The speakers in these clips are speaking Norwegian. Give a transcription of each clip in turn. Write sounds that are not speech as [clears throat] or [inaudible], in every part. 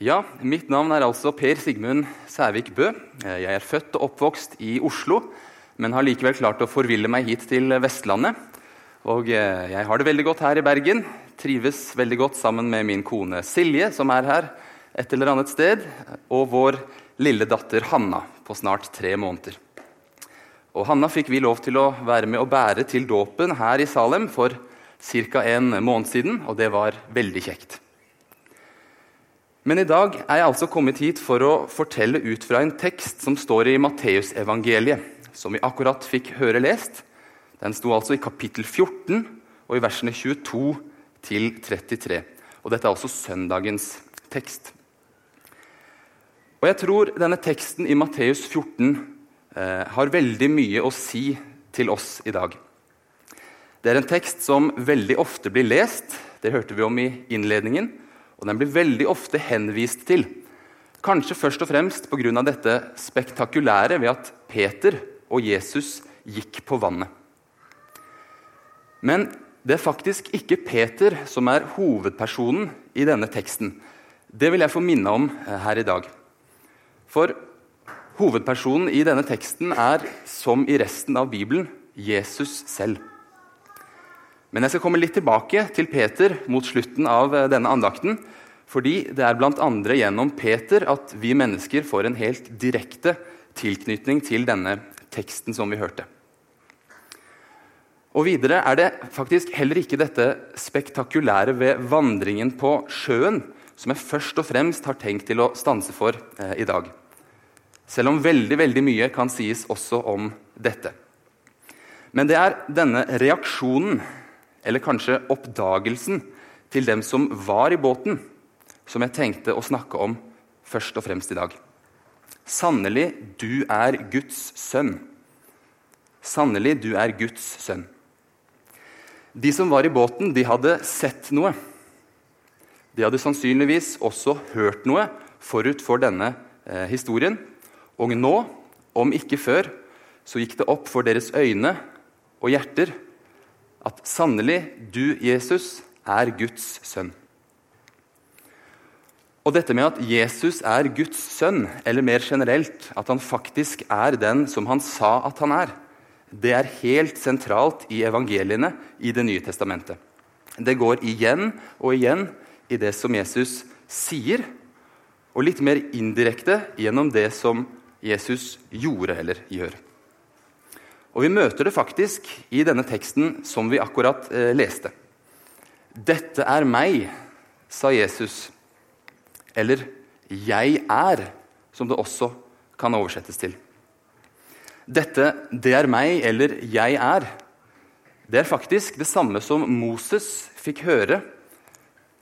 Ja, mitt navn er altså Per Sigmund Sævik Bø. Jeg er født og oppvokst i Oslo, men har likevel klart å forville meg hit til Vestlandet. Og eh, jeg har det veldig godt her i Bergen. Trives veldig godt sammen med min kone Silje, som er her et eller annet sted, og vår lille datter Hanna på snart tre måneder. Og Hanna fikk vi lov til å være med og bære til dåpen her i Salem for ca. en måned siden, og det var veldig kjekt. Men i dag er jeg altså kommet hit for å fortelle ut fra en tekst som står i Matteusevangeliet, som vi akkurat fikk høre lest. Den sto altså i kapittel 14 og i versene 22 til 33. Og dette er også søndagens tekst. Og jeg tror denne teksten i Matteus 14 eh, har veldig mye å si til oss i dag. Det er en tekst som veldig ofte blir lest. Det hørte vi om i innledningen og den blir veldig ofte henvist til. Kanskje først og fremst pga. dette spektakulære ved at Peter og Jesus gikk på vannet. Men det er faktisk ikke Peter som er hovedpersonen i denne teksten. Det vil jeg få minne om eh, her i dag. For hovedpersonen i denne teksten er, som i resten av Bibelen, Jesus selv. Men jeg skal komme litt tilbake til Peter mot slutten av eh, denne andakten. Fordi det er bl.a. gjennom Peter at vi mennesker får en helt direkte tilknytning til denne teksten som vi hørte. Og Videre er det faktisk heller ikke dette spektakulære ved vandringen på sjøen som jeg først og fremst har tenkt til å stanse for eh, i dag. Selv om veldig, veldig mye kan sies også om dette. Men det er denne reaksjonen eller kanskje oppdagelsen til dem som var i båten, som jeg tenkte å snakke om først og fremst i dag. Sannelig, du er Guds sønn. Sannelig, du er Guds sønn. De som var i båten, de hadde sett noe. De hadde sannsynligvis også hørt noe forut for denne eh, historien. Og nå, om ikke før, så gikk det opp for deres øyne og hjerter at sannelig, du, Jesus, er Guds sønn. Og dette med at Jesus er Guds sønn, eller mer generelt at han faktisk er den som han sa at han er, det er helt sentralt i evangeliene i Det nye testamentet. Det går igjen og igjen i det som Jesus sier, og litt mer indirekte gjennom det som Jesus gjorde eller gjør. Og Vi møter det faktisk i denne teksten som vi akkurat eh, leste. Dette er meg, sa Jesus. Eller 'jeg er', som det også kan oversettes til. Dette 'det er meg' eller 'jeg er', det er faktisk det samme som Moses fikk høre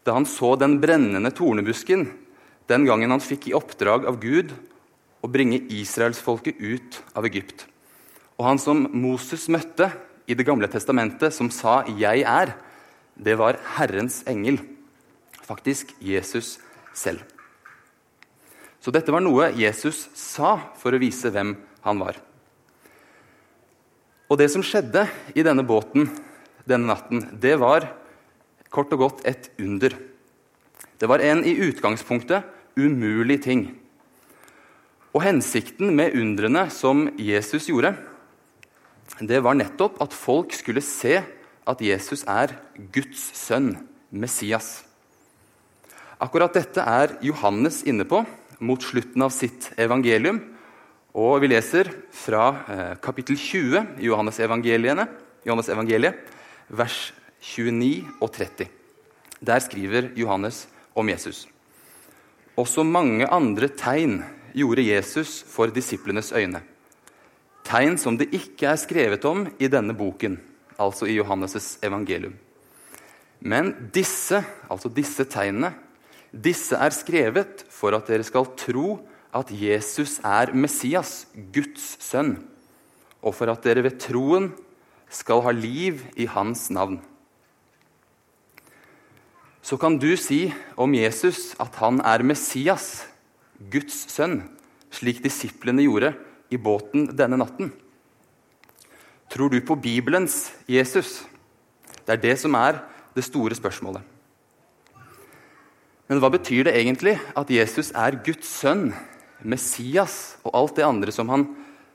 da han så den brennende tornebusken den gangen han fikk i oppdrag av Gud å bringe israelsfolket ut av Egypt. Og han som Moses møtte i Det gamle testamentet, som sa 'Jeg er', det var Herrens engel. Faktisk Jesus selv. Så dette var noe Jesus sa for å vise hvem han var. Og det som skjedde i denne båten denne natten, det var kort og godt et under. Det var en i utgangspunktet umulig ting. Og hensikten med undrene som Jesus gjorde, det var nettopp at folk skulle se at Jesus er Guds sønn, Messias. Akkurat dette er Johannes inne på mot slutten av sitt evangelium. Og vi leser fra eh, kapittel 20 i Johannes, Johannes evangeliet, vers 29 og 30. Der skriver Johannes om Jesus. Også mange andre tegn gjorde Jesus for disiplenes øyne tegn som det ikke er skrevet om i denne boken, altså i Johannes' evangelium. Men disse, altså disse tegnene, disse er skrevet for at dere skal tro at Jesus er Messias, Guds sønn, og for at dere ved troen skal ha liv i hans navn. Så kan du si om Jesus at han er Messias, Guds sønn, slik disiplene gjorde i båten denne natten? Tror du på Bibelens Jesus? Det er det som er det store spørsmålet. Men hva betyr det egentlig at Jesus er Guds sønn, Messias og alt det andre som han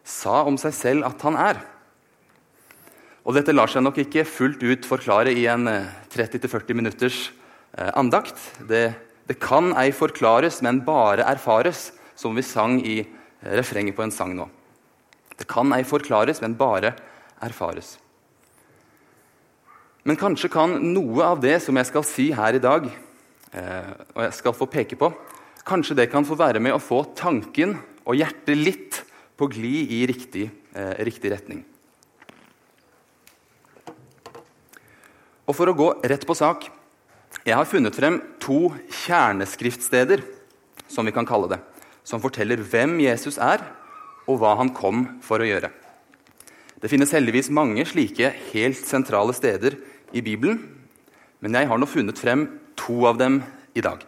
sa om seg selv at han er? Og Dette lar seg nok ikke fullt ut forklare i en 30-40 eh, minutters eh, andakt. Det, det, kan ei forklares, men bare erfares, som vi sang i refrenget på en sang nå. Det kan ei forklares, men bare erfares. Men kanskje kan noe av det som jeg skal si her i dag, eh, og jeg skal få peke på, kanskje det kan få være med å få tanken og hjertet litt på glid i riktig, eh, riktig retning. Og For å gå rett på sak jeg har funnet frem to kjerneskriftsteder, som vi kan kalle det, som forteller hvem Jesus er, og hva han kom for å gjøre. Det finnes heldigvis mange slike helt sentrale steder i Bibelen, men jeg har nå funnet frem to av dem i dag.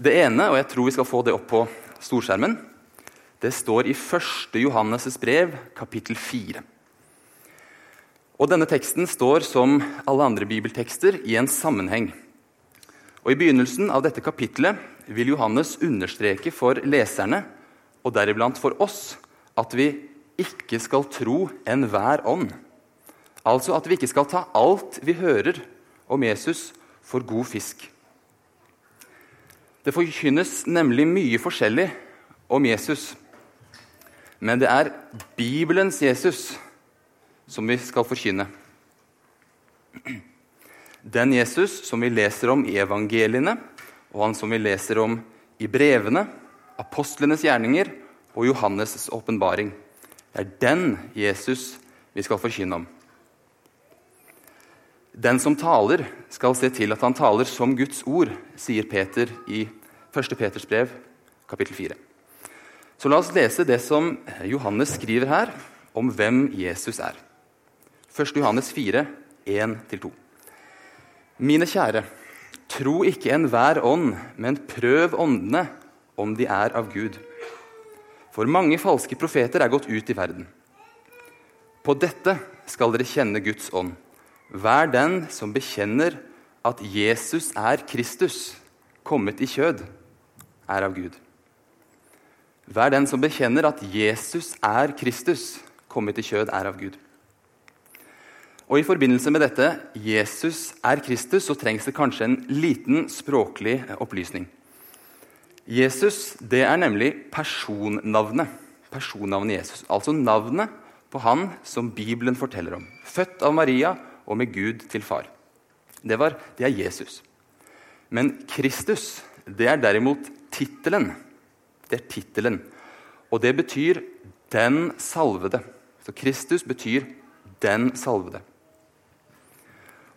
Det ene, og jeg tror vi skal få det opp på storskjermen, det står i 1. Johannes' brev, kapittel 4. Og Denne teksten står som alle andre bibeltekster i en sammenheng. Og I begynnelsen av dette kapittelet vil Johannes understreke for leserne, og deriblant for oss, at vi ikke skal tro enhver ånd Altså at vi ikke skal ta alt vi hører om Jesus, for god fisk. Det forkynnes nemlig mye forskjellig om Jesus. Men det er Bibelens Jesus som vi skal forkynne. Den Jesus som vi leser om i evangeliene, og han som vi leser om i brevene, apostlenes gjerninger og Johannes' åpenbaring. Det er den Jesus vi skal forkynne om. Den som taler, skal se til at han taler som Guds ord, sier Peter i 1. Peters brev, kapittel 4. Så la oss lese det som Johannes skriver her om hvem Jesus er. 1. Johannes 4, 1-2. Mine kjære, tro ikke enhver ånd, men prøv åndene om de er av Gud. For mange falske profeter er gått ut i verden. På dette skal dere kjenne Guds ånd. Vær den som bekjenner at Jesus er Kristus, kommet i kjød, er av Gud. Vær den som bekjenner at Jesus er Kristus, kommet i kjød, er av Gud. Og I forbindelse med dette Jesus er Kristus, så trengs det kanskje en liten språklig opplysning. Jesus det er nemlig personnavnet. Personnavnet Jesus. Altså navnet på han som Bibelen forteller om. Født av Maria og med Gud til far. Det, var, det er Jesus. Men Kristus, det er derimot tittelen. Det er tittelen. Og det betyr 'den salvede'. Så Kristus betyr 'den salvede'.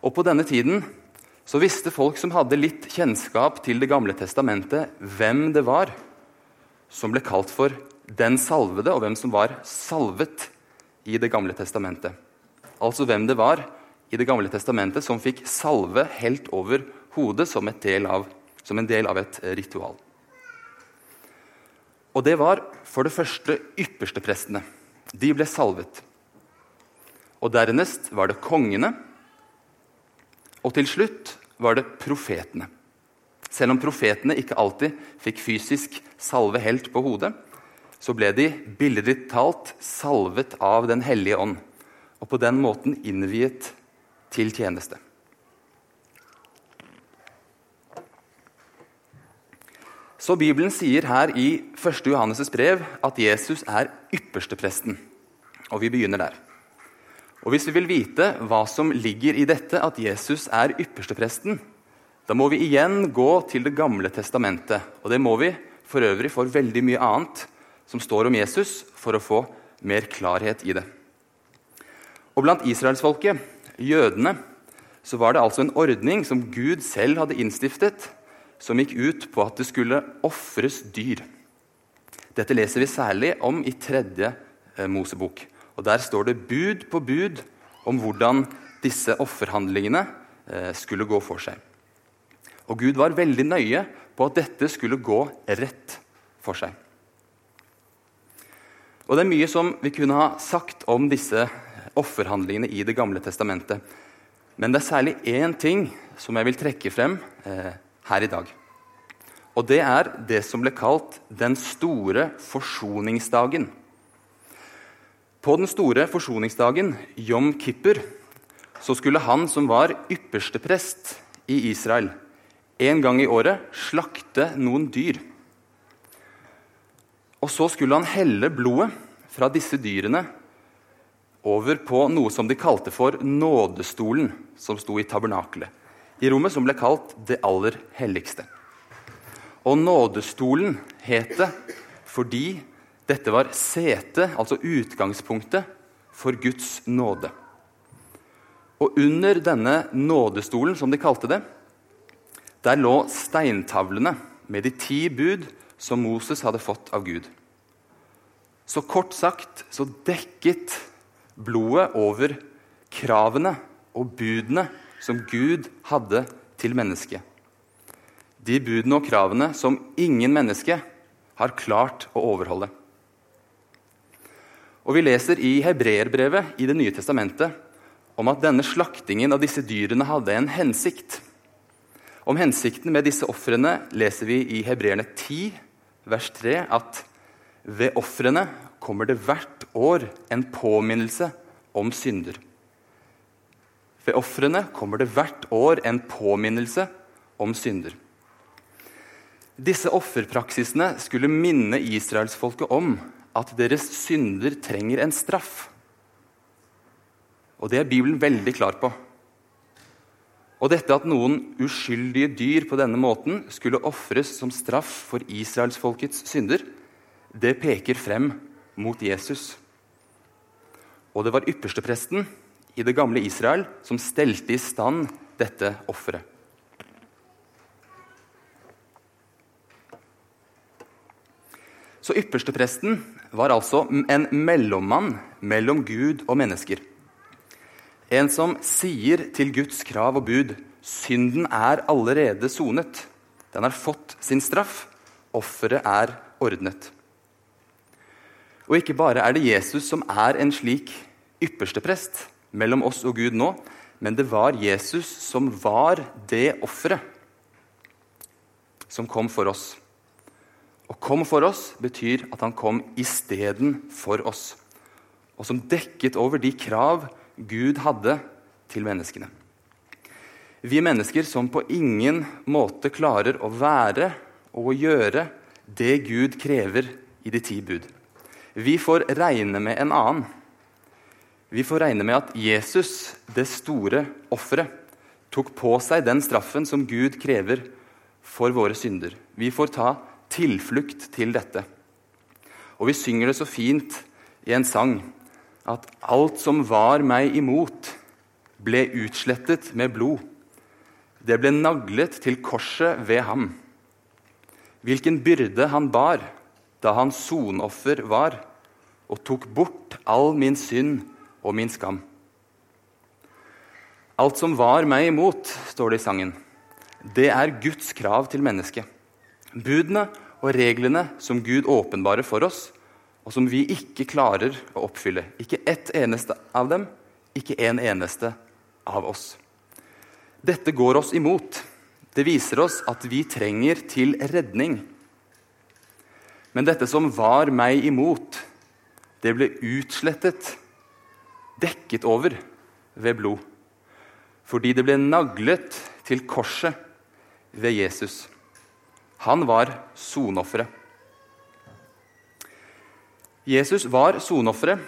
Og på denne tiden så visste folk som hadde litt kjennskap til Det gamle testamentet, hvem det var som ble kalt for 'den salvede', og hvem som var salvet i Det gamle testamentet. Altså hvem det var i Det gamle testamentet som fikk salve helt over hodet som, av, som en del av et ritual. Og det var for det første yppersteprestene. De ble salvet. Og dernest var det kongene. Og til slutt var det profetene. Selv om profetene ikke alltid fikk fysisk salve helt på hodet, så ble de billedlig talt salvet av Den hellige ånd, og på den måten innviet til tjeneste. Så Bibelen sier her i 1. Johannes' brev at Jesus er ypperstepresten. Og vi begynner der. Og Hvis vi vil vite hva som ligger i dette at Jesus er ypperstepresten, da må vi igjen gå til Det gamle testamentet. Og det må vi for øvrig for veldig mye annet som står om Jesus, for å få mer klarhet i det. Og Blant israelsfolket jødene, så var det altså en ordning som Gud selv hadde innstiftet, som gikk ut på at det skulle ofres dyr. Dette leser vi særlig om i tredje eh, Mosebok. Og Der står det bud på bud om hvordan disse offerhandlingene eh, skulle gå for seg. Og Gud var veldig nøye på at dette skulle gå rett for seg. Og Det er mye som vi kunne ha sagt om disse offerhandlingene i Det gamle testamentet. Men det er særlig én ting som jeg vil trekke frem eh, her i dag. Og det er det som ble kalt den store forsoningsdagen. På den store forsoningsdagen, Jom Kippur, så skulle han som var yppersteprest i Israel, en gang i året slakte noen dyr. Og så skulle han helle blodet fra disse dyrene over på noe som de kalte for nådestolen, som sto i tabernakelet, i rommet som ble kalt det aller helligste. Og nådestolen het det fordi dette var setet, altså utgangspunktet, for Guds nåde. Og under denne nådestolen, som de kalte det, der lå steintavlene med de ti bud som Moses hadde fått av Gud. Så kort sagt så dekket blodet over kravene og budene som Gud hadde til mennesket. De budene og kravene som ingen menneske har klart å overholde. Og Vi leser i Hebreerbrevet i Det nye testamentet om at denne slaktingen av disse dyrene hadde en hensikt. Om hensikten med disse ofrene leser vi i Hebreerne 10, vers 3, at ved ofrene kommer det hvert år en påminnelse om synder. Ved ofrene kommer det hvert år en påminnelse om synder. Disse offerpraksisene skulle minne israelsfolket om at deres synder trenger en straff. Og det er Bibelen veldig klar på. Og dette at noen uskyldige dyr på denne måten skulle ofres som straff for israelsfolkets synder, det peker frem mot Jesus. Og det var ypperstepresten i det gamle Israel som stelte i stand dette offeret. Så ypperstepresten var altså en mellommann mellom Gud og mennesker. En som sier til Guds krav og bud synden er allerede sonet. Den har fått sin straff. Offeret er ordnet. Og ikke bare er det Jesus som er en slik yppersteprest mellom oss og Gud nå, men det var Jesus som var det offeret som kom for oss. Å komme for oss betyr at han kom istedenfor oss, og som dekket over de krav Gud hadde til menneskene. Vi mennesker som på ingen måte klarer å være og gjøre det Gud krever i de ti bud. Vi får regne med en annen. Vi får regne med at Jesus, det store offeret, tok på seg den straffen som Gud krever for våre synder. Vi får ta tilflukt til dette. Og vi synger det så fint i en sang at alt som var meg imot, ble utslettet med blod. Det ble naglet til korset ved ham. Hvilken byrde han bar da han sonoffer var, og tok bort all min synd og min skam. Alt som var meg imot, står det i sangen, det er Guds krav til mennesket. Budene og reglene som Gud åpenbarer for oss, og som vi ikke klarer å oppfylle. Ikke ett eneste av dem, ikke en eneste av oss. Dette går oss imot. Det viser oss at vi trenger til redning. Men dette som var meg imot, det ble utslettet, dekket over ved blod. Fordi det ble naglet til korset ved Jesus. Han var sonofferet. Jesus var sonofferet,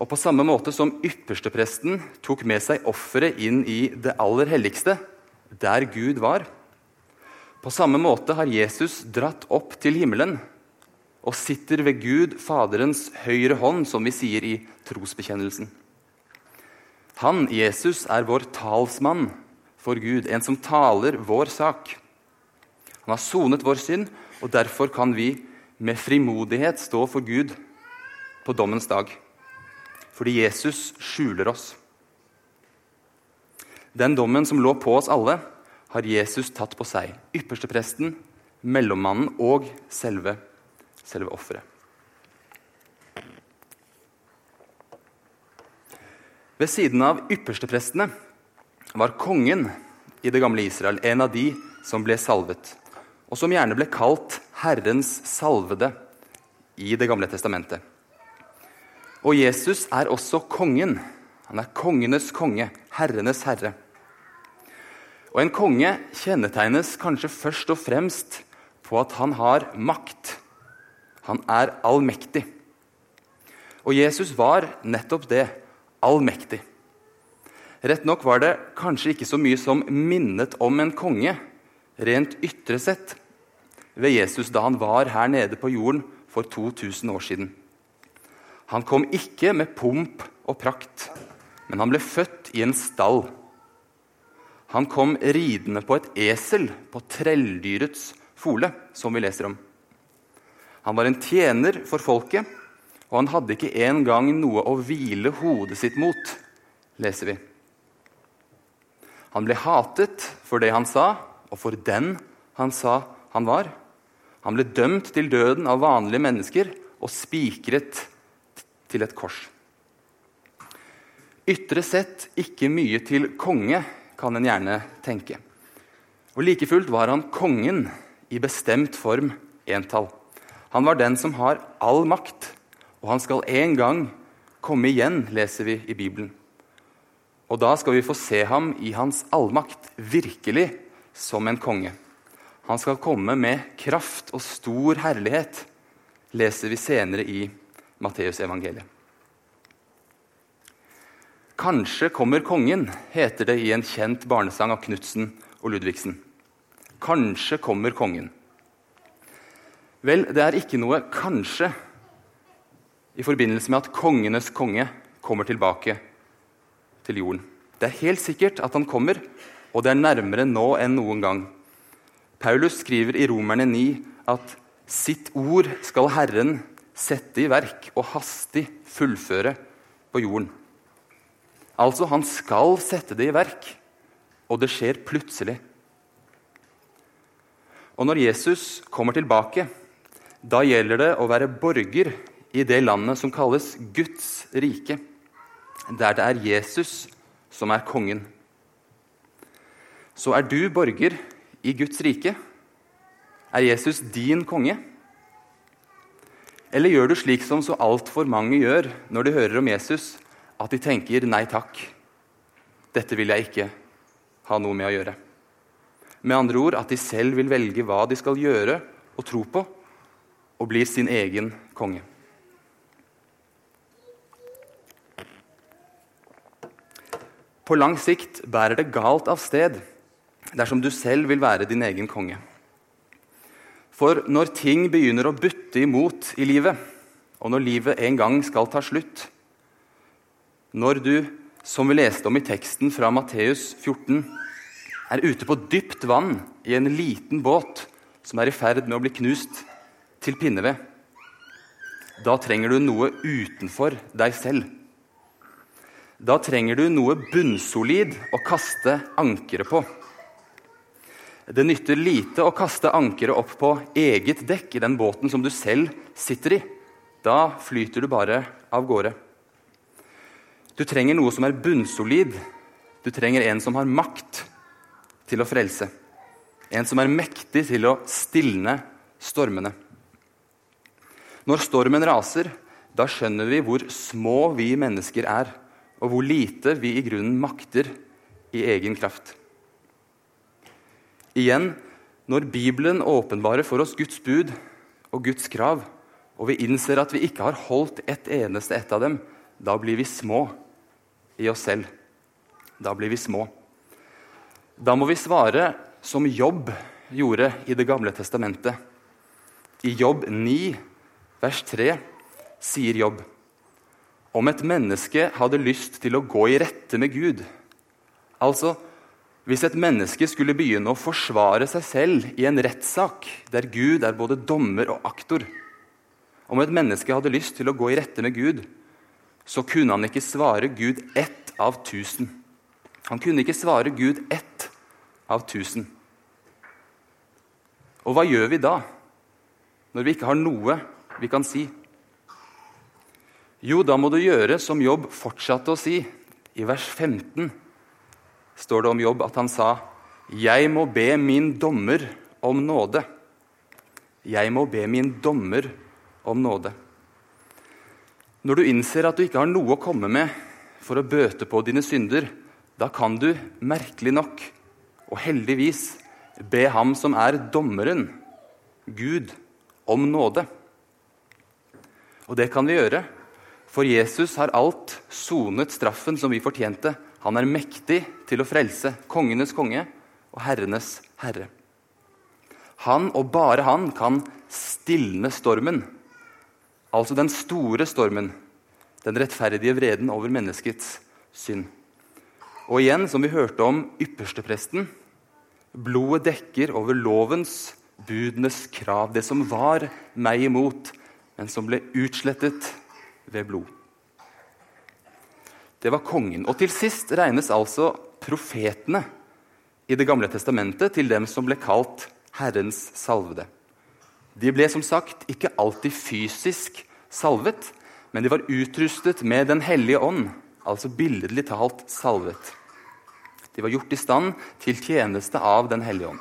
og på samme måte som ypperstepresten tok med seg offeret inn i det aller helligste, der Gud var, på samme måte har Jesus dratt opp til himmelen og sitter ved Gud Faderens høyre hånd, som vi sier i trosbekjennelsen. Han, Jesus, er vår talsmann for Gud, en som taler vår sak. Han har sonet vår synd, og derfor kan vi med frimodighet stå for Gud på dommens dag. Fordi Jesus skjuler oss. Den dommen som lå på oss alle, har Jesus tatt på seg. Ypperstepresten, mellommannen og selve, selve offeret. Ved siden av yppersteprestene var kongen i det gamle Israel en av de som ble salvet, og som gjerne ble kalt Herrens salvede i Det gamle testamentet. Og Jesus er også kongen. Han er kongenes konge, herrenes herre. Og En konge kjennetegnes kanskje først og fremst på at han har makt. Han er allmektig. Og Jesus var nettopp det allmektig. Rett nok var det kanskje ikke så mye som minnet om en konge, rent ytre sett, ved Jesus da han var her nede på jorden for 2000 år siden. Han kom ikke med pomp og prakt, men han ble født i en stall. Han kom ridende på et esel på trelldyrets fole, som vi leser om. Han var en tjener for folket, og han hadde ikke engang noe å hvile hodet sitt mot, leser vi. Han ble hatet for det han sa, og for den han sa han var. Han ble dømt til døden av vanlige mennesker og spikret til et kors. Ytre sett ikke mye til konge, kan en gjerne tenke. Og Like fullt var han kongen i bestemt form entall. Han var den som har all makt, og han skal en gang komme igjen, leser vi i Bibelen. Og da skal vi få se ham i hans allmakt, virkelig som en konge. Han skal komme med kraft og stor herlighet, leser vi senere i Matteusevangeliet. Kanskje kommer kongen, heter det i en kjent barnesang av Knutsen og Ludvigsen. Kanskje kommer kongen. Vel, det er ikke noe 'kanskje' i forbindelse med at kongenes konge kommer tilbake til jorden. Det er helt sikkert at han kommer, og det er nærmere nå enn noen gang. Paulus skriver i Romerne 9 at sitt ord skal Herren sette i verk og hastig fullføre på jorden. Altså, han skal sette det i verk, og det skjer plutselig. Og når Jesus kommer tilbake, da gjelder det å være borger i det landet som kalles Guds rike, der det er Jesus som er kongen. Så er du borger i Guds rike? Er Jesus din konge? Eller gjør du slik som så altfor mange gjør når de hører om Jesus, at de tenker 'nei takk', dette vil jeg ikke ha noe med å gjøre? Med andre ord at de selv vil velge hva de skal gjøre og tro på, og blir sin egen konge. På lang sikt bærer det galt av sted dersom du selv vil være din egen konge. For når ting begynner å butte imot i livet, og når livet en gang skal ta slutt Når du, som vi leste om i teksten fra Matteus 14, er ute på dypt vann i en liten båt som er i ferd med å bli knust til pinneved, da trenger du noe utenfor deg selv. Da trenger du noe bunnsolid å kaste ankeret på. Det nytter lite å kaste ankeret opp på eget dekk i den båten som du selv sitter i. Da flyter du bare av gårde. Du trenger noe som er bunnsolid. Du trenger en som har makt til å frelse. En som er mektig til å stilne stormene. Når stormen raser, da skjønner vi hvor små vi mennesker er, og hvor lite vi i grunnen makter i egen kraft. Igjen, når Bibelen åpenbarer for oss Guds bud og Guds krav, og vi innser at vi ikke har holdt et eneste ett av dem, da blir vi små i oss selv. Da blir vi små. Da må vi svare som Jobb gjorde i Det gamle testamentet. I Jobb 9, vers 3, sier Jobb om et menneske hadde lyst til å gå i rette med Gud, altså hvis et menneske skulle begynne å forsvare seg selv i en rettssak der Gud er både dommer og aktor Om et menneske hadde lyst til å gå i rette med Gud, så kunne han ikke svare Gud ett av tusen. Han kunne ikke svare Gud ett av tusen. Og hva gjør vi da, når vi ikke har noe vi kan si? Jo, da må du gjøre som Jobb fortsatte å si i vers 15 står det om Jobb at han sa, Jeg må be min dommer om nåde. Jeg må be min dommer om nåde. Når du innser at du ikke har noe å komme med for å bøte på dine synder, da kan du, merkelig nok og heldigvis, be ham som er dommeren, Gud, om nåde. Og det kan vi gjøre, for Jesus har alt sonet straffen som vi fortjente. Han er mektig til å frelse, kongenes konge og herrenes herre. Han og bare han kan stilne stormen Altså den store stormen, den rettferdige vreden over menneskets synd. Og igjen, som vi hørte om ypperstepresten, blodet dekker over lovens, budenes krav, det som var meg imot, men som ble utslettet ved blod. Det var kongen. Og til sist regnes altså profetene i Det gamle testamentet til dem som ble kalt Herrens salvede. De ble som sagt ikke alltid fysisk salvet, men de var utrustet med Den hellige ånd, altså billedlig talt salvet. De var gjort i stand til tjeneste av Den hellige ånd.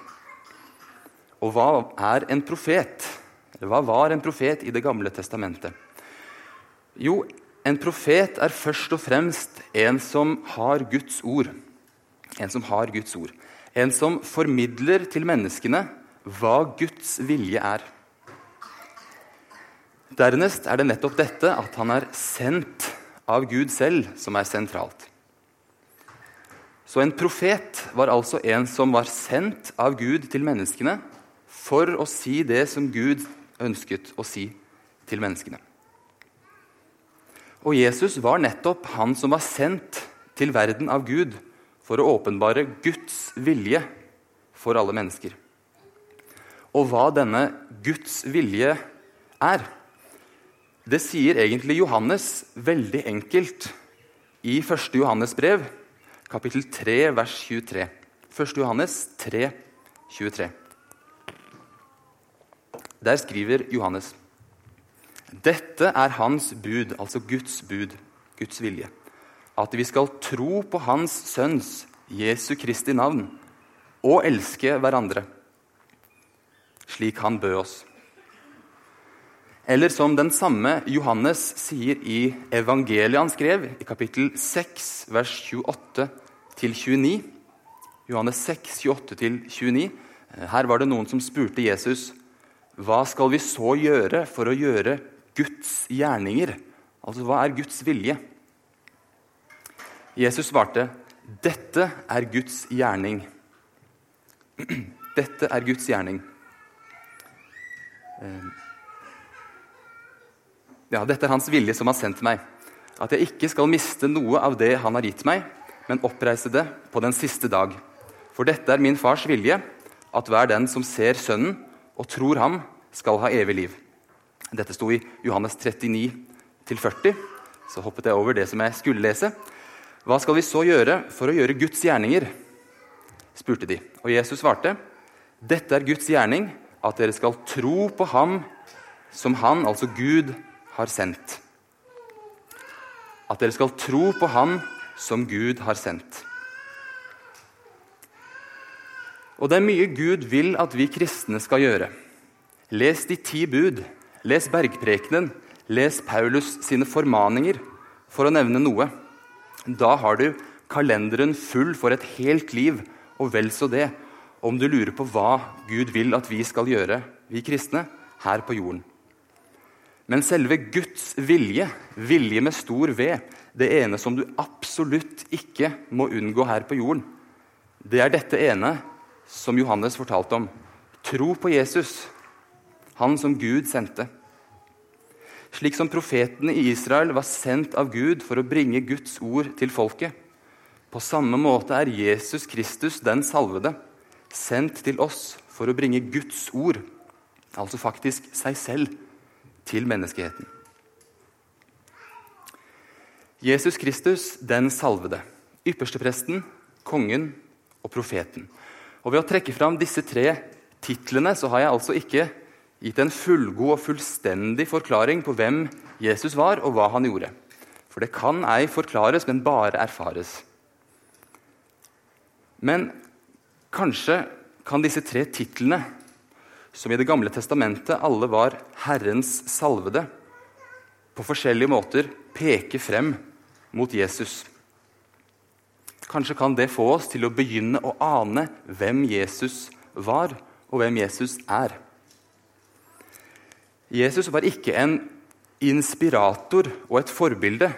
Og hva er en profet? Eller hva var en profet i Det gamle testamentet? Jo, en profet er først og fremst en som har Guds ord. En som har Guds ord. En som formidler til menneskene hva Guds vilje er. Dernest er det nettopp dette at han er sendt av Gud selv, som er sentralt. Så en profet var altså en som var sendt av Gud til menneskene for å si det som Gud ønsket å si til menneskene. Og Jesus var nettopp han som var sendt til verden av Gud for å åpenbare Guds vilje for alle mennesker. Og hva denne Guds vilje er, det sier egentlig Johannes veldig enkelt i 1. Johannes brev, kapittel 3, vers 23. 1. Johannes 3, 23. Der skriver Johannes dette er hans bud, altså Guds bud, Guds vilje. At vi skal tro på Hans Sønns, Jesu Kristi navn, og elske hverandre, slik han bød oss. Eller som den samme Johannes sier i evangeliet han skrev, i kapittel 6, vers 28-29. Johannes 6, 28-29. Her var det noen som spurte Jesus hva skal vi så gjøre for å gjøre Guds gjerninger? Altså, hva er Guds vilje? Jesus svarte, 'Dette er Guds gjerning'. Dette er Guds gjerning. Eh, ja, dette er hans vilje som har sendt meg, at jeg ikke skal miste noe av det han har gitt meg, men oppreise det på den siste dag. For dette er min fars vilje, at hver den som ser Sønnen og tror ham, skal ha evig liv. Dette sto i Johannes 39 40. Så hoppet jeg over det som jeg skulle lese. Hva skal vi så gjøre for å gjøre Guds gjerninger? spurte de. Og Jesus svarte, Dette er Guds gjerning, at dere skal tro på ham som han, altså Gud, har sendt. At dere skal tro på Han som Gud har sendt. Og det er mye Gud vil at vi kristne skal gjøre. Les de ti bud, les bergprekenen, les Paulus sine formaninger, for å nevne noe. Da har du kalenderen full for et helt liv, og vel så det, om du lurer på hva Gud vil at vi skal gjøre, vi kristne, her på jorden. Men selve Guds vilje, vilje med stor V, det ene som du absolutt ikke må unngå her på jorden, det er dette ene som Johannes fortalte om. Tro på Jesus, han som Gud sendte. Slik som profetene i Israel var sendt av Gud for å bringe Guds ord til folket. På samme måte er Jesus Kristus, den salvede, sendt til oss for å bringe Guds ord, altså faktisk seg selv, til menneskeheten. Jesus Kristus, den salvede. Ypperstepresten, kongen og profeten. Og Ved å trekke fram disse tre titlene så har jeg altså ikke gitt en fullgod og fullstendig forklaring på hvem Jesus var, og hva han gjorde. For det kan ei forklares, men bare erfares. Men Kanskje kan disse tre titlene, som i Det gamle testamentet alle var Herrens salvede, på forskjellige måter peke frem mot Jesus. Kanskje kan det få oss til å begynne å ane hvem Jesus var, og hvem Jesus er. Jesus var ikke en inspirator og et forbilde,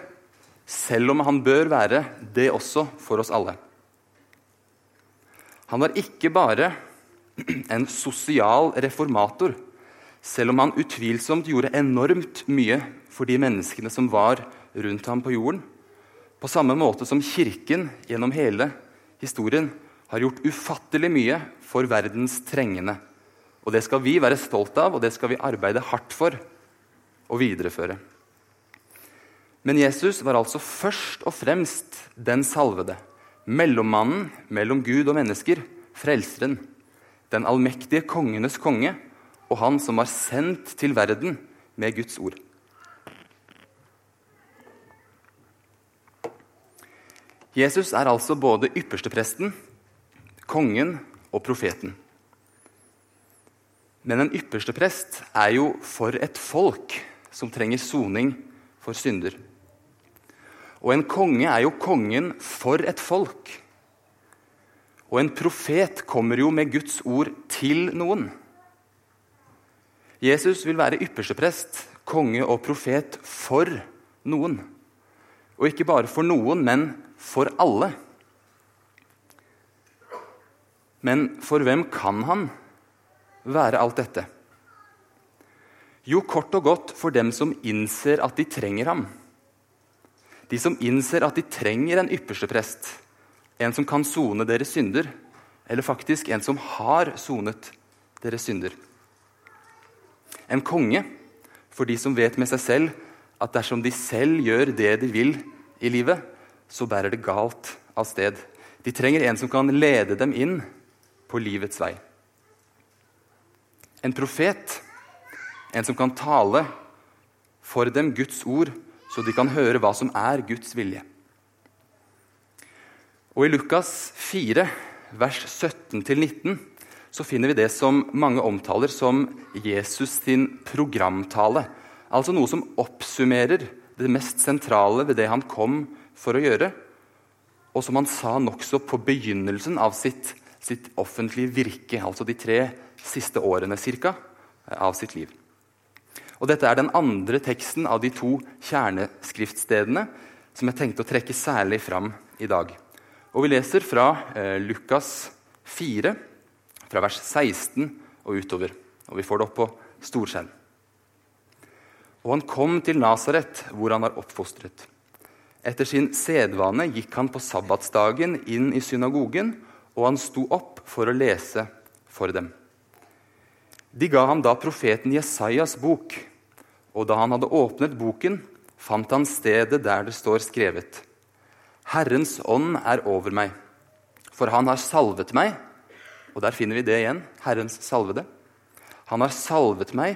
selv om han bør være det også for oss alle. Han var ikke bare [clears throat] en sosial reformator, selv om han utvilsomt gjorde enormt mye for de menneskene som var rundt ham på jorden. På samme måte som Kirken gjennom hele historien har gjort ufattelig mye for verdens trengende. Og Det skal vi være stolt av, og det skal vi arbeide hardt for å videreføre. Men Jesus var altså først og fremst den salvede mellommannen mellom Gud og mennesker, frelseren, den allmektige kongenes konge og han som var sendt til verden med Guds ord. Jesus er altså både ypperstepresten, kongen og profeten. Men en ypperste prest er jo for et folk som trenger soning for synder. Og en konge er jo kongen for et folk. Og en profet kommer jo med Guds ord til noen. Jesus vil være yppersteprest, konge og profet for noen. Og ikke bare for noen, men for alle. Men for hvem kan han være alt dette? Jo, kort og godt for dem som innser at de trenger ham. De som innser at de trenger en ypperste prest, en som kan sone deres synder, eller faktisk en som har sonet deres synder. En konge for de som vet med seg selv at dersom de selv gjør det de vil i livet, så bærer det galt av sted. De trenger en som kan lede dem inn på livets vei. En profet, en som kan tale for dem Guds ord så de kan høre hva som er Guds vilje. Og I Lukas 4, vers 17-19, så finner vi det som mange omtaler som Jesus sin programtale. Altså noe som oppsummerer det mest sentrale ved det han kom for å gjøre, og som han sa nokså på begynnelsen av sitt, sitt offentlige virke, altså de tre siste årene cirka, av sitt liv. Og Dette er den andre teksten av de to kjerneskriftstedene som jeg tenkte å trekke særlig fram i dag. Og Vi leser fra eh, Lukas 4, fra vers 16 og utover. Og Vi får det opp på storskjerm. Og han kom til Nasaret, hvor han var oppfostret. Etter sin sedvane gikk han på sabbatsdagen inn i synagogen, og han sto opp for å lese for dem. De ga ham da profeten Jesajas bok. Og da han hadde åpnet boken, fant han stedet der det står skrevet:" Herrens ånd er over meg, for han har salvet meg. Og der finner vi det igjen. Herrens salvede. Han har salvet meg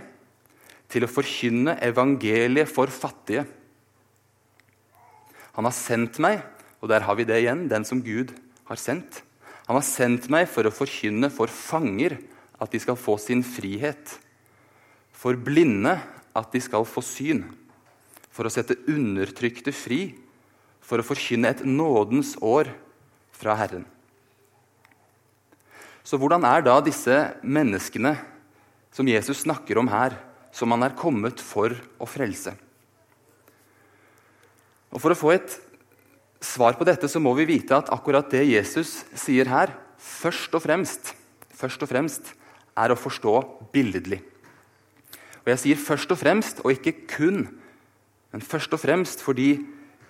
til å forkynne evangeliet for fattige. Han har sendt meg, og der har vi det igjen, den som Gud har sendt. Han har sendt meg for å forkynne for fanger at de skal få sin frihet. For blinde at de skal få syn, for å sette undertrykte fri, for å forkynne et nådens år fra Herren. Så hvordan er da disse menneskene som Jesus snakker om her, som han er kommet for å frelse? Og For å få et svar på dette så må vi vite at akkurat det Jesus sier her, først og fremst, først og fremst er å forstå billedlig. Og jeg sier først og fremst, og ikke kun, men først og fremst fordi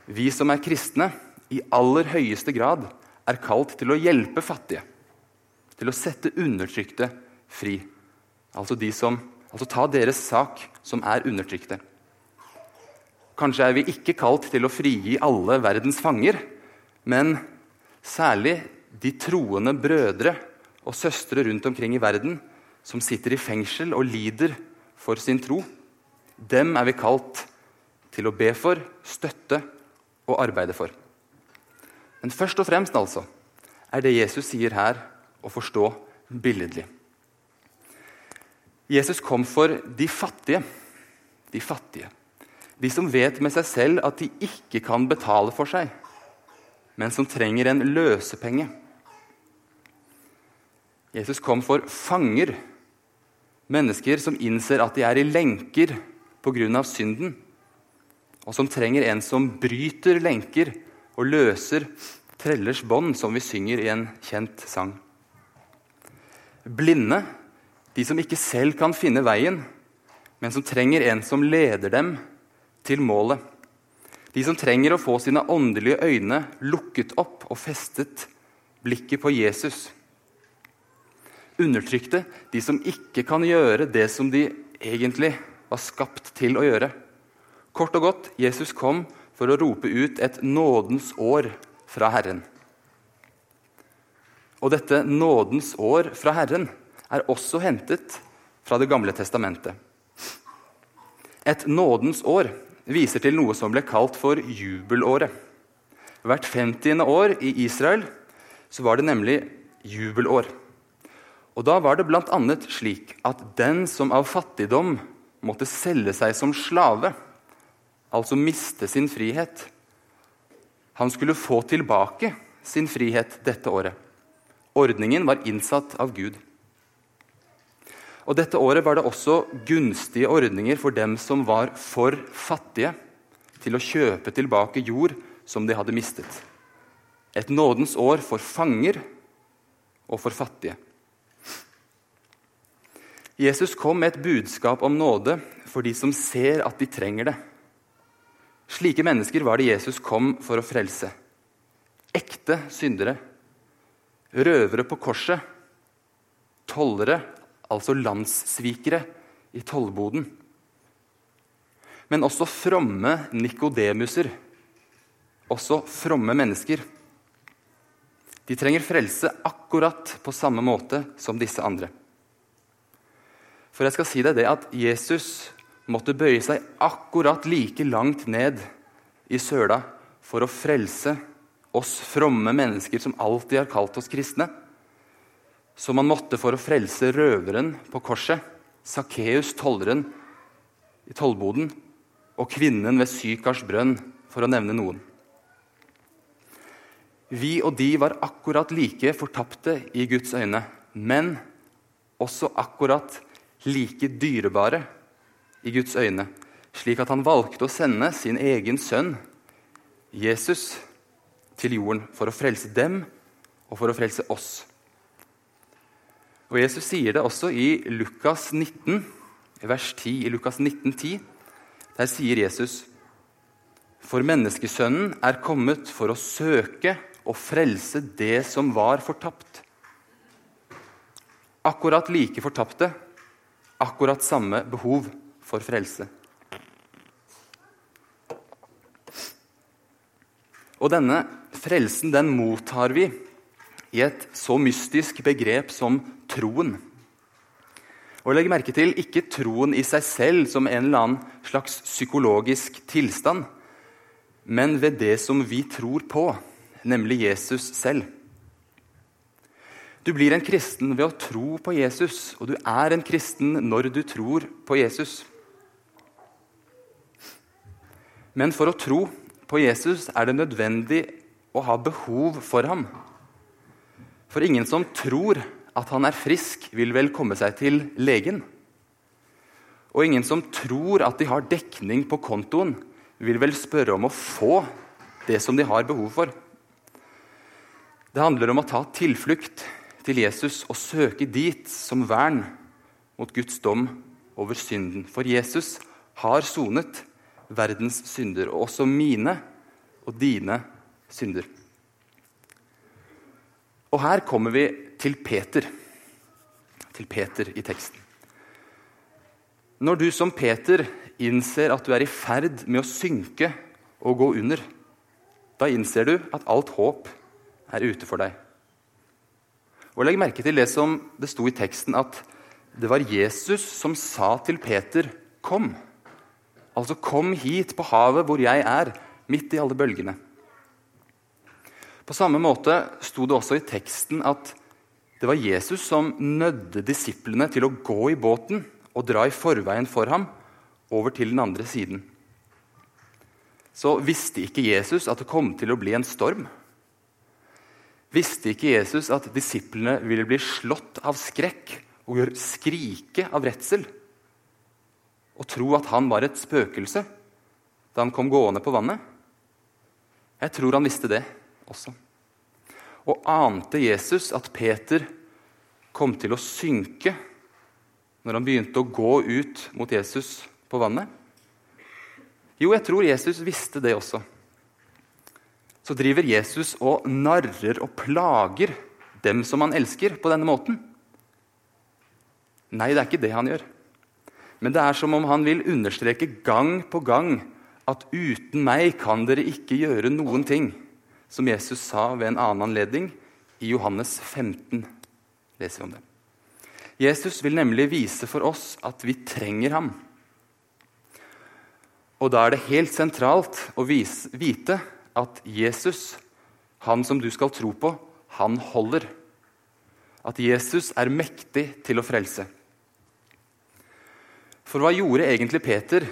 vi som er kristne, i aller høyeste grad er kalt til å hjelpe fattige. Til å sette undertrykte fri. Altså, som, altså ta deres sak, som er undertrykte. Kanskje er vi ikke kalt til å frigi alle verdens fanger, men særlig de troende brødre og søstre rundt omkring i verden som sitter i fengsel og lider for sin tro, dem er vi kalt til å be for, støtte og arbeide for. Men først og fremst altså, er det Jesus sier her, å forstå billedlig. Jesus kom for de fattige. De fattige. De som vet med seg selv at de ikke kan betale for seg, men som trenger en løsepenge. Jesus kom for fanger, mennesker som innser at de er i lenker pga. synden, og som trenger en som bryter lenker og løser trellers bånd, som vi synger i en kjent sang. Blinde de som ikke selv kan finne veien, men som trenger en som leder dem til målet. De som trenger å få sine åndelige øyne lukket opp og festet blikket på Jesus. Undertrykte, de som ikke kan gjøre det som de egentlig var skapt til å gjøre. Kort og godt, Jesus kom for å rope ut et nådens år fra Herren. Og dette nådens år fra Herren er også hentet fra Det gamle testamentet. Et nådens år viser til noe som ble kalt for jubelåret. Hvert 50. år i Israel var det nemlig jubelår. Og Da var det bl.a. slik at den som av fattigdom måtte selge seg som slave, altså miste sin frihet, han skulle få tilbake sin frihet dette året. Ordningen var innsatt av Gud. Og Dette året var det også gunstige ordninger for dem som var for fattige, til å kjøpe tilbake jord som de hadde mistet. Et nådens år for fanger og for fattige. Jesus kom med et budskap om nåde for de som ser at de trenger det. Slike mennesker var det Jesus kom for å frelse. Ekte syndere. Røvere på korset. Tollere altså landssvikere i tollboden. Men også fromme nikodemuser, også fromme mennesker. De trenger frelse akkurat på samme måte som disse andre. For jeg skal si deg det at Jesus måtte bøye seg akkurat like langt ned i søla for å frelse oss fromme mennesker som alltid har kalt oss kristne som han måtte for å frelse røveren på korset, Sakkeus, tolleren i tollboden, og kvinnen ved Sykars brønn, for å nevne noen. Vi og de var akkurat like fortapte i Guds øyne, men også akkurat like dyrebare i Guds øyne, slik at han valgte å sende sin egen sønn, Jesus, til jorden for å frelse dem og for å frelse oss. Og Jesus sier det også i Lukas 19, vers 10. I Lukas 19, 10, der sier Jesus For menneskesønnen er kommet for å søke og frelse det som var fortapt. Akkurat like fortapte, akkurat samme behov for frelse. Og denne frelsen den mottar vi i et så mystisk begrep som troen. Og legg merke til ikke troen i seg selv som en eller annen slags psykologisk tilstand, men ved det som vi tror på, nemlig Jesus selv. Du blir en kristen ved å tro på Jesus, og du er en kristen når du tror på Jesus. Men for å tro på Jesus er det nødvendig å ha behov for ham. For ingen som tror at han er frisk, vil vel komme seg til legen. Og ingen som tror at de har dekning på kontoen, vil vel spørre om å få det som de har behov for. Det handler om å ta tilflukt til Jesus og søke dit som vern mot Guds dom over synden. For Jesus har sonet verdens synder, og også mine og dine synder. Og her kommer vi til Peter. Til Peter i teksten. Når du som Peter innser at du er i ferd med å synke og gå under, da innser du at alt håp er ute for deg. Og Legg merke til det som det sto i teksten, at det var Jesus som sa til Peter 'kom'. Altså 'kom hit på havet hvor jeg er, midt i alle bølgene'. På samme måte sto det også i teksten at Det var Jesus som nødde disiplene til å gå i båten og dra i forveien for ham over til den andre siden. Så visste ikke Jesus at det kom til å bli en storm? Visste ikke Jesus at disiplene ville bli slått av skrekk og skrike av redsel? Og tro at han var et spøkelse da han kom gående på vannet? Jeg tror han visste det også. Og ante Jesus at Peter kom til å synke når han begynte å gå ut mot Jesus på vannet? Jo, jeg tror Jesus visste det også. Så driver Jesus og narrer og plager dem som han elsker, på denne måten. Nei, det er ikke det han gjør. Men det er som om han vil understreke gang på gang at uten meg kan dere ikke gjøre noen ting, som Jesus sa ved en annen anledning i Johannes 15. leser vi om det. Jesus vil nemlig vise for oss at vi trenger ham. Og da er det helt sentralt å vise, vite at Jesus, han som du skal tro på, han holder. At Jesus er mektig til å frelse. For hva gjorde egentlig Peter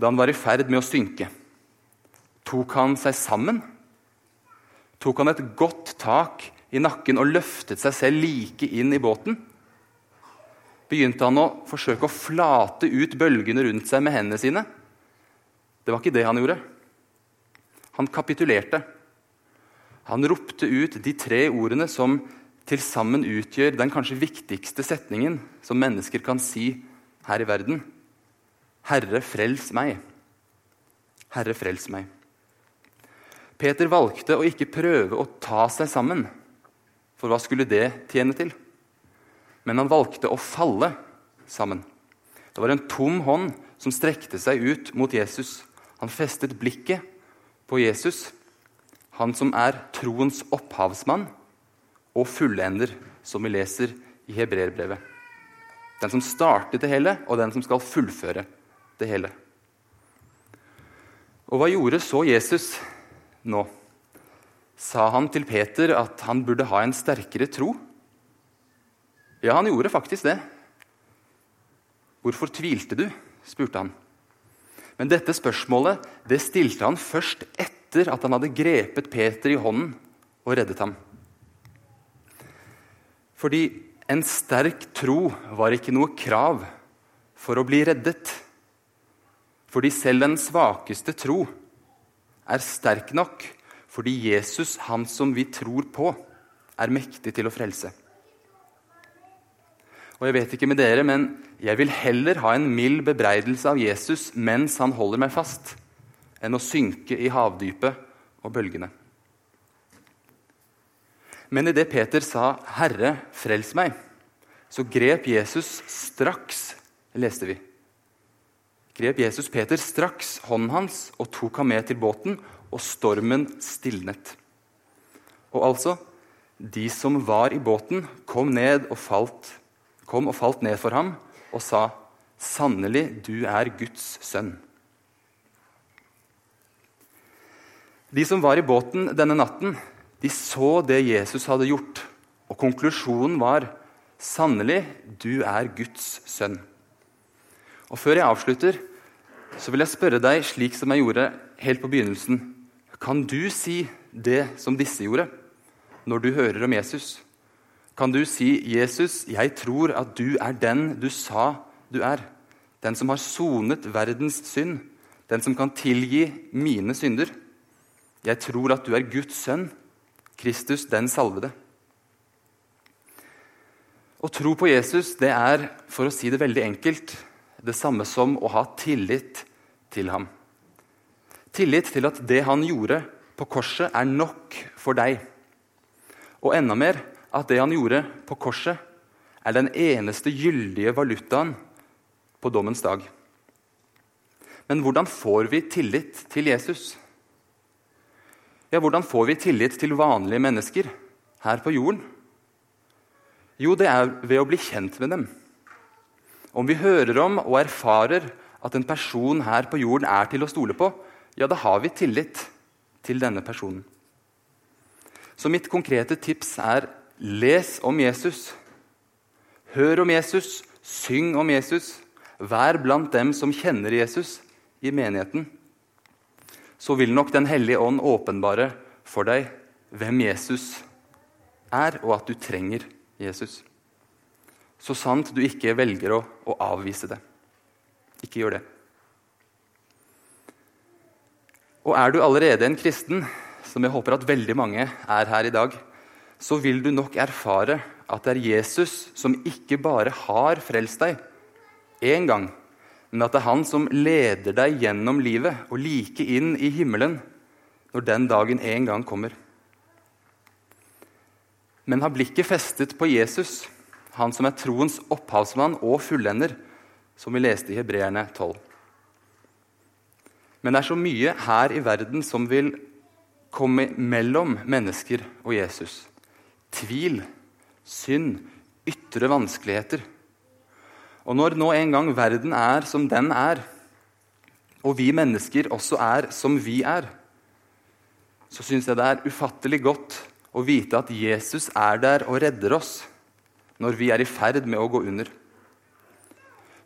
da han var i ferd med å synke? Tok han seg sammen? Tok han et godt tak i nakken og løftet seg selv like inn i båten? Begynte han å forsøke å flate ut bølgene rundt seg med hendene sine? Det var ikke det han gjorde. Han kapitulerte. Han ropte ut de tre ordene som til sammen utgjør den kanskje viktigste setningen som mennesker kan si her i verden. Herre, frels meg. Herre, frels meg. Peter valgte å ikke prøve å ta seg sammen, for hva skulle det tjene til? Men han valgte å falle sammen. Det var en tom hånd som strekte seg ut mot Jesus. Han festet blikket på Jesus, han som er troens opphavsmann og fullender, som vi leser i hebreerbrevet. Den som startet det hele, og den som skal fullføre det hele. Og hva gjorde så Jesus nå? Sa han til Peter at han burde ha en sterkere tro? Ja, han gjorde faktisk det. Hvorfor tvilte du? spurte han. Men dette spørsmålet det stilte han først etter at han hadde grepet Peter i hånden og reddet ham. Fordi en sterk tro var ikke noe krav for å bli reddet. Fordi selv den svakeste tro er sterk nok fordi Jesus, han som vi tror på, er mektig til å frelse. Og jeg vet ikke med dere, men jeg vil heller ha en mild bebreidelse av Jesus mens han holder meg fast, enn å synke i havdypet og bølgene. Men idet Peter sa 'Herre, frels meg', så grep Jesus straks leste vi, grep Jesus Peter straks hånden hans og tok ham med til båten, og stormen stilnet. Og altså, de som var i båten, kom ned og falt kom og falt ned for ham og sa, 'Sannelig, du er Guds sønn'. De som var i båten denne natten, de så det Jesus hadde gjort, og konklusjonen var, 'Sannelig, du er Guds sønn'. Og Før jeg avslutter, så vil jeg spørre deg slik som jeg gjorde helt på begynnelsen. Kan du si det som disse gjorde, når du hører om Jesus? Kan du si, 'Jesus, jeg tror at du er den du sa du er.' 'Den som har sonet verdens synd, den som kan tilgi mine synder.' 'Jeg tror at du er Guds sønn, Kristus den salvede.' Å tro på Jesus det er, for å si det veldig enkelt, det samme som å ha tillit til ham. Tillit til at det han gjorde på korset, er nok for deg. Og enda mer at det han gjorde på korset, er den eneste gyldige valutaen på dommens dag. Men hvordan får vi tillit til Jesus? Ja, Hvordan får vi tillit til vanlige mennesker her på jorden? Jo, det er ved å bli kjent med dem. Om vi hører om og erfarer at en person her på jorden er til å stole på, ja, da har vi tillit til denne personen. Så mitt konkrete tips er Les om Jesus. Hør om Jesus. Syng om Jesus. Vær blant dem som kjenner Jesus i menigheten. Så vil nok Den hellige ånd åpenbare for deg hvem Jesus er, og at du trenger Jesus. Så sant du ikke velger å, å avvise det. Ikke gjør det. Og er du allerede en kristen, som jeg håper at veldig mange er her i dag, så vil du nok erfare at det er Jesus som ikke bare har frelst deg én gang, men at det er han som leder deg gjennom livet og like inn i himmelen når den dagen en gang kommer. Men har blikket festet på Jesus, han som er troens opphavsmann og fullender, som vi leste i Hebreerne 12. Men det er så mye her i verden som vil komme mellom mennesker og Jesus. Tvil, synd, ytre vanskeligheter. Og når nå en gang verden er som den er, og vi mennesker også er som vi er, så syns jeg det er ufattelig godt å vite at Jesus er der og redder oss når vi er i ferd med å gå under.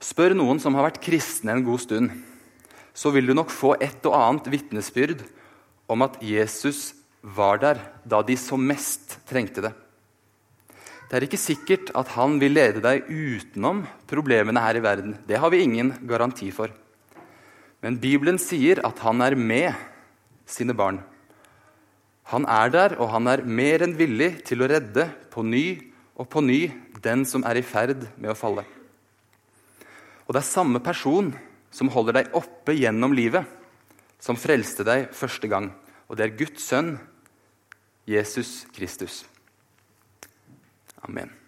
Spør noen som har vært kristne en god stund så vil du nok få et og annet vitnesbyrd om at Jesus var der da de som mest trengte det. Det er ikke sikkert at han vil lede deg utenom problemene her i verden. Det har vi ingen garanti for. Men Bibelen sier at han er med sine barn. Han er der, og han er mer enn villig til å redde på ny og på ny den som er i ferd med å falle. Og det er samme person som holder deg oppe gjennom livet, som frelste deg første gang. Og det er Guds sønn, Jesus Kristus. Amen.